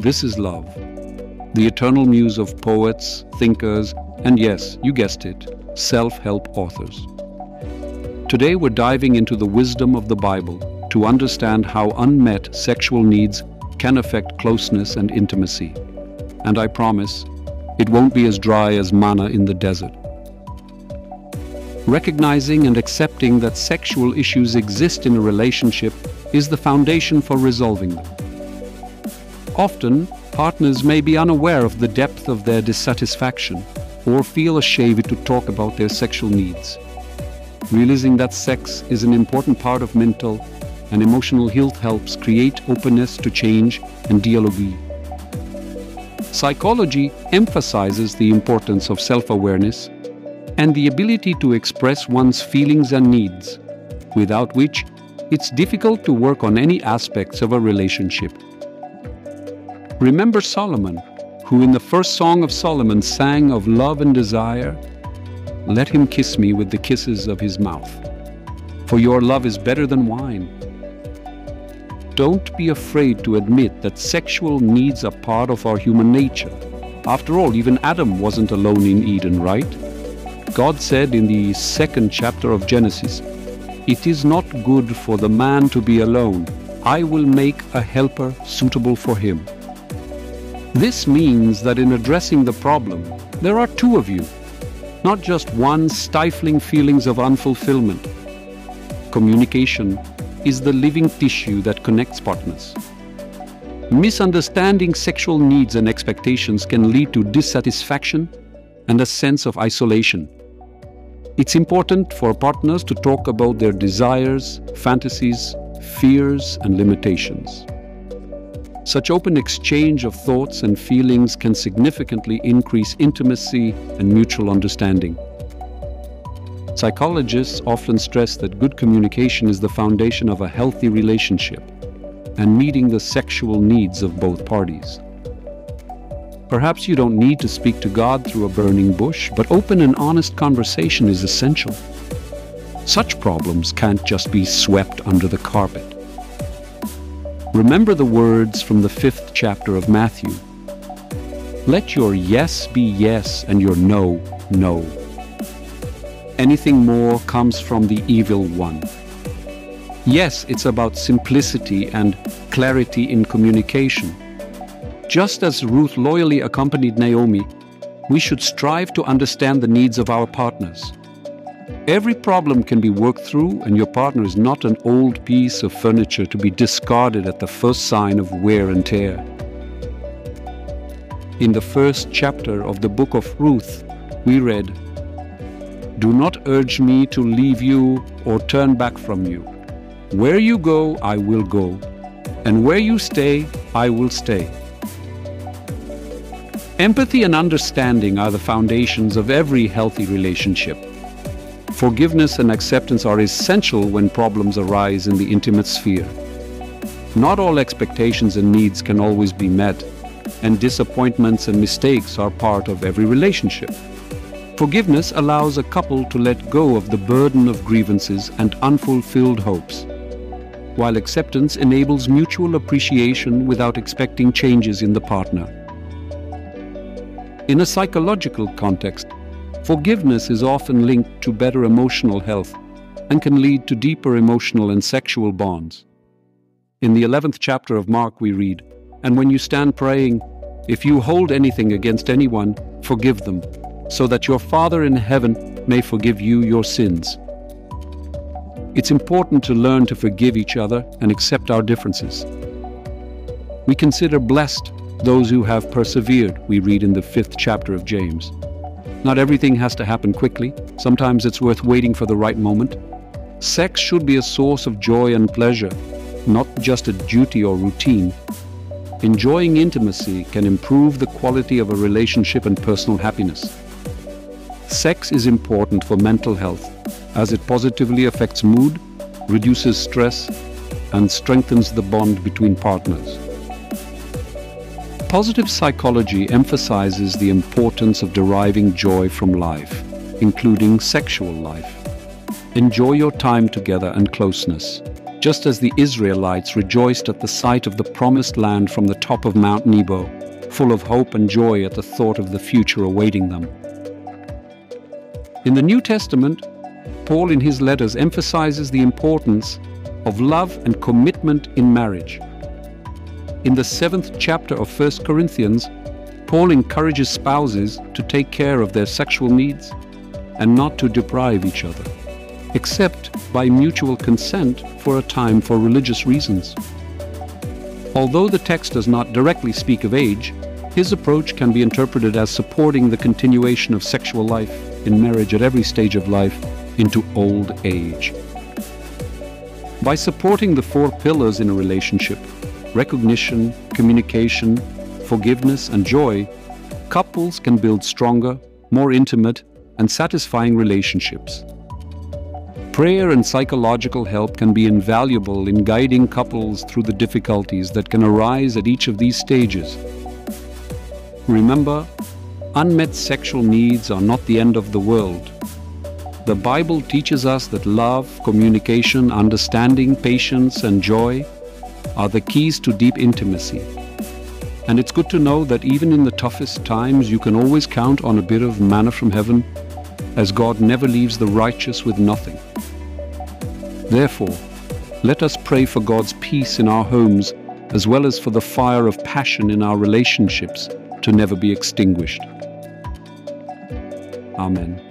This is love, the eternal muse of poets, thinkers, and yes, you guessed it, self help authors. Today we're diving into the wisdom of the Bible to understand how unmet sexual needs can affect closeness and intimacy. And I promise, it won't be as dry as manna in the desert. Recognizing and accepting that sexual issues exist in a relationship is the foundation for resolving them. Often, partners may be unaware of the depth of their dissatisfaction or feel ashamed to talk about their sexual needs. Realizing that sex is an important part of mental and emotional health helps create openness to change and dialogue. Psychology emphasizes the importance of self-awareness and the ability to express one's feelings and needs, without which it's difficult to work on any aspects of a relationship. Remember Solomon, who in the first song of Solomon sang of love and desire, Let him kiss me with the kisses of his mouth, for your love is better than wine. Don't be afraid to admit that sexual needs are part of our human nature. After all, even Adam wasn't alone in Eden, right? God said in the second chapter of Genesis, It is not good for the man to be alone. I will make a helper suitable for him. This means that in addressing the problem, there are two of you, not just one stifling feelings of unfulfillment. Communication is the living tissue that connects partners. Misunderstanding sexual needs and expectations can lead to dissatisfaction and a sense of isolation. It's important for partners to talk about their desires, fantasies, fears, and limitations. Such open exchange of thoughts and feelings can significantly increase intimacy and mutual understanding. Psychologists often stress that good communication is the foundation of a healthy relationship and meeting the sexual needs of both parties. Perhaps you don't need to speak to God through a burning bush, but open and honest conversation is essential. Such problems can't just be swept under the carpet. Remember the words from the fifth chapter of Matthew. Let your yes be yes and your no, no. Anything more comes from the evil one. Yes, it's about simplicity and clarity in communication just as Ruth loyally accompanied Naomi, we should strive to understand the needs of our partners. Every problem can be worked through, and your partner is not an old piece of furniture to be discarded at the first sign of wear and tear. In the first chapter of the book of Ruth, we read, Do not urge me to leave you or turn back from you. Where you go, I will go, and where you stay, I will stay. Empathy and understanding are the foundations of every healthy relationship. Forgiveness and acceptance are essential when problems arise in the intimate sphere. Not all expectations and needs can always be met, and disappointments and mistakes are part of every relationship. Forgiveness allows a couple to let go of the burden of grievances and unfulfilled hopes, while acceptance enables mutual appreciation without expecting changes in the partner. In a psychological context, forgiveness is often linked to better emotional health and can lead to deeper emotional and sexual bonds. In the 11th chapter of Mark, we read, And when you stand praying, if you hold anything against anyone, forgive them, so that your Father in heaven may forgive you your sins. It's important to learn to forgive each other and accept our differences. We consider blessed those who have persevered, we read in the fifth chapter of James. Not everything has to happen quickly. Sometimes it's worth waiting for the right moment. Sex should be a source of joy and pleasure, not just a duty or routine. Enjoying intimacy can improve the quality of a relationship and personal happiness. Sex is important for mental health as it positively affects mood, reduces stress, and strengthens the bond between partners. Positive psychology emphasizes the importance of deriving joy from life, including sexual life. Enjoy your time together and closeness. just as the Israelites rejoiced at the sight of the promised land from the top of Mount Nebo, full of hope and joy at the thought of the future awaiting them. In the New Testament, Paul in his letters emphasizes the importance of love and commitment in marriage. In the seventh chapter of 1 Corinthians, Paul encourages spouses to take care of their sexual needs and not to deprive each other, except by mutual consent for a time for religious reasons. Although the text does not directly speak of age, his approach can be interpreted as supporting the continuation of sexual life in marriage at every stage of life into old age. By supporting the four pillars in a relationship recognition, communication, forgiveness, and joy couples can build stronger, more intimate, and satisfying relationships. Prayer and psychological help can be invaluable in guiding couples through the difficulties that can arise at each of these stages. Remember, unmet sexual needs are not the end of the world. The Bible teaches us that love, communication, understanding, patience, and joy are the keys to deep intimacy. And it's good to know that even in the toughest times, you can always count on a bit of manna from heaven, as God never leaves the righteous with nothing. Therefore, let us pray for God's peace in our homes as well as for the fire of passion in our relationships to never be extinguished. Amen.